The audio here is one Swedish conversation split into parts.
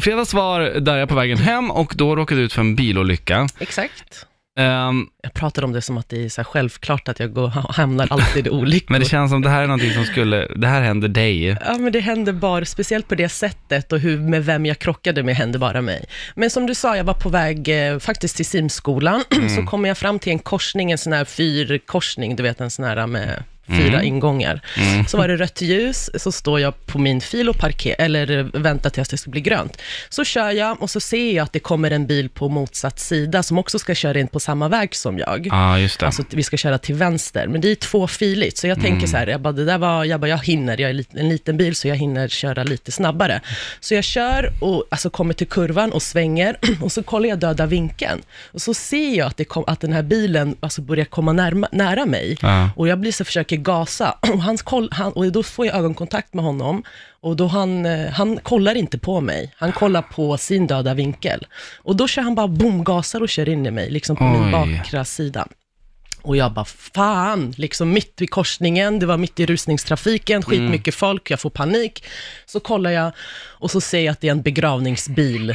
I fredags var där jag på vägen hem och då råkade jag ut för en bilolycka. Exakt. Ehm, Jag pratar om det som att det är så här självklart att jag går, hamnar alltid i olyckor. men det känns som det här är någonting som skulle, det här händer dig. Ja, men det hände bara, speciellt på det sättet och hur, med vem jag krockade med hände bara mig. Men som du sa, jag var på väg eh, faktiskt till simskolan, så kommer jag fram till en korsning, en sån här fyrkorsning, du vet en sån här med fyra ingångar. Så var det rött ljus, så står jag på min fil och parker, eller eh, väntar tills det ska bli grönt. Så kör jag och så ser jag att det kommer en bil på motsatt sida som också ska köra in på samma väg som jag. Ja, just det. Alltså vi ska köra till vänster, men det är tvåfiligt, så jag tänker så här, jag bara, det där var, jag bara, jag hinner, jag är en liten bil, så jag hinner köra lite snabbare. Så jag kör och alltså kommer till kurvan och svänger, och så kollar jag döda vinkeln. Och så ser jag att, det kom, att den här bilen alltså börjar komma närma, nära mig. Ja. Och jag blir så försöker gasa, och, hans koll, han, och då får jag ögonkontakt med honom, och då han, eh, han kollar inte på mig, han kollar på sin döda vinkel. Och då kör han bara boom, gasar och kör in i mig, liksom på min Oj. bakre sida. Och jag bara, fan, liksom mitt vid korsningen, det var mitt i rusningstrafiken, skitmycket folk, jag får panik. Så kollar jag och så ser jag att det är en begravningsbil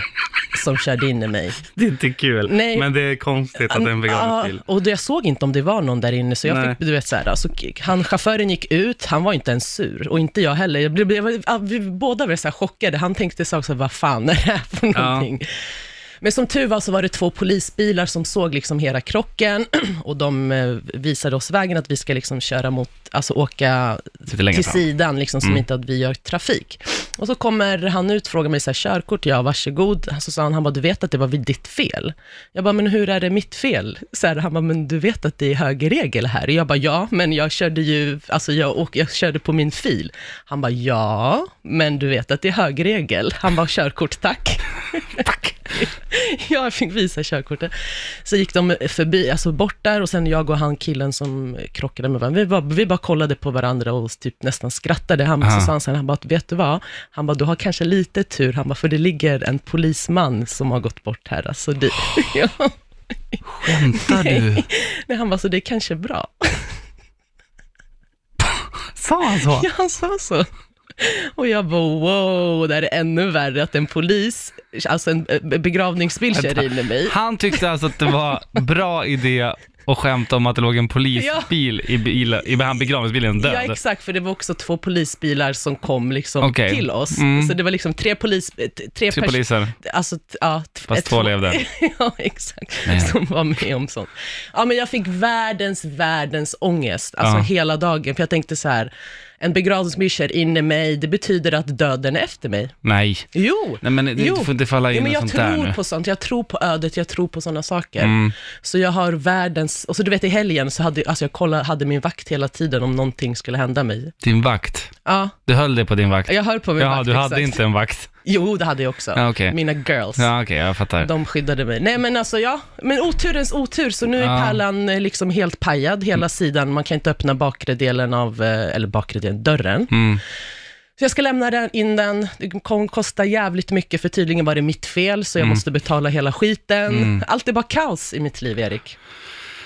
som körde in i mig. Det är inte kul, Nej. men det är konstigt att det är en begravningsbil. Ja, och jag såg inte om det var någon där inne, så jag Nej. fick, du vet så här, alltså, han, chauffören gick ut, han var inte ens sur, och inte jag heller. Jag blev, jag, var- vi båda blev så här chockade, han tänkte så också, vad fan är det här för Ja. Men som tur var så var det två polisbilar som såg liksom hela krocken och de eh, visade oss vägen att vi ska liksom köra mot, alltså åka Lite längre till fram. sidan, liksom, som Mm. inte att vi gör trafik. Och så kommer han ut och frågar mig så här, körkort, ja varsågod. Så sa han, han bara, du vet att det var vid ditt fel? Jag bara, men hur är det mitt fel? Så här, han bara, men du vet att det är högerregel här? Jag bara, ja, men jag körde ju, alltså jag, och jag körde på min fil. Han bara, ja, men du vet att det är högerregel. Han bara, körkort, tack. tack. jag fick visa körkortet. Så gick de förbi, alltså bort där och sen jag och han killen som krockade med varandra, vi bara, vi bara kollade på varandra och typ nästan skrattade. Han, Aha. så sa han sen, han bara, vet du vad? Han bara, du har kanske lite tur. Han bara, för det ligger en polisman som har gått bort här. Alltså det, ja. Skämtar du? Nej, han bara, så det är kanske bra. Sa han så? Ja, han sa så. Och jag bara, wow, det här är ännu värre att en polis, alltså en eh, begravningsbil kör in i mig. Han tyckte alltså att det var bra idé att skämta om att det låg en polisbil i, bil, i begravningsbilen död. Ja, exakt, för det var också två polisbilar som kom liksom Okej. till oss. Mm. Så det var liksom tre, polis, t- tre, Tre pers- poliser, Alltså, t- ja, t- fast två levde. ja, exakt. Nej. Som var med om sånt. Ja, men jag fick världens, världens ångest, alltså Ja. hela dagen. För jag tänkte så här, en begravningsbil kör in i mig, det betyder att döden är efter mig. Nej. Jo! Nej men det, Jo. du får inte falla in Ja, men jag sånt där tror nu. på sånt, jag tror på ödet, jag tror på sådana saker. Mm. Så jag har världens, och så du vet i helgen så hade alltså jag kollade, hade min vakt hela tiden om någonting skulle hända mig. Din vakt. Ja, Du höll dig på din vakt. jag hör på min Ja, vakt. du hade exakt. inte en vakt. Jo, det hade jag också. Ja, okej. Mina girls. Ja, okej, jag fattar. De skyddade mig. Nej men alltså ja, men oturens otur, så nu är Ja. pärlan eh, liksom helt pajad, hela sidan, man kan inte öppna bakre delen av, eh, eller bakre delen, dörren. Mm. Så jag ska lämna den, in den, det kommer kosta jävligt mycket, för tydligen var det mitt fel, så jag Mm. måste betala hela skiten. Mm. Allt är bara kaos i mitt liv, Erik.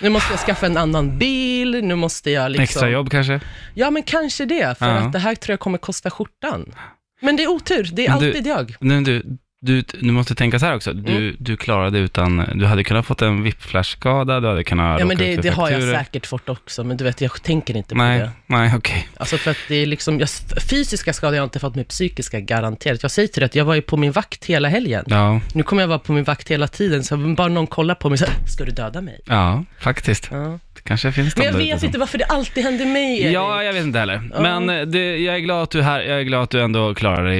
Nu måste jag skaffa en annan bil, nu måste jag liksom... Extra jobb kanske? Ja, men kanske det, för Ja. att det här tror jag kommer kosta skjortan. Men det är otur, det är Men du- alltid jag. Nu, du, du, du måste tänka så här också. Du, Mm. du klarade utan, du hade kunnat fått en whiplash-skada, du hade kunnat Ja, men det, det har jag säkert fått också, men du vet, jag tänker inte på Nej, det. nej, okej. Alltså för att det är liksom, jag, fysiska skador har jag inte fått, med psykiska garanterat. Jag säger till dig att jag var ju på min vakt hela helgen. Ja, Nu kommer jag vara på min vakt hela tiden, så bara någon kollar på mig så ska du döda mig? ja, faktiskt. Ja. Det kanske finns Men jag vet ute som- inte varför det alltid händer mig, Erik. Ja, jag vet inte heller. Ja. Men eh, det, jag är glad att du är här, jag är glad att du ändå klarar dig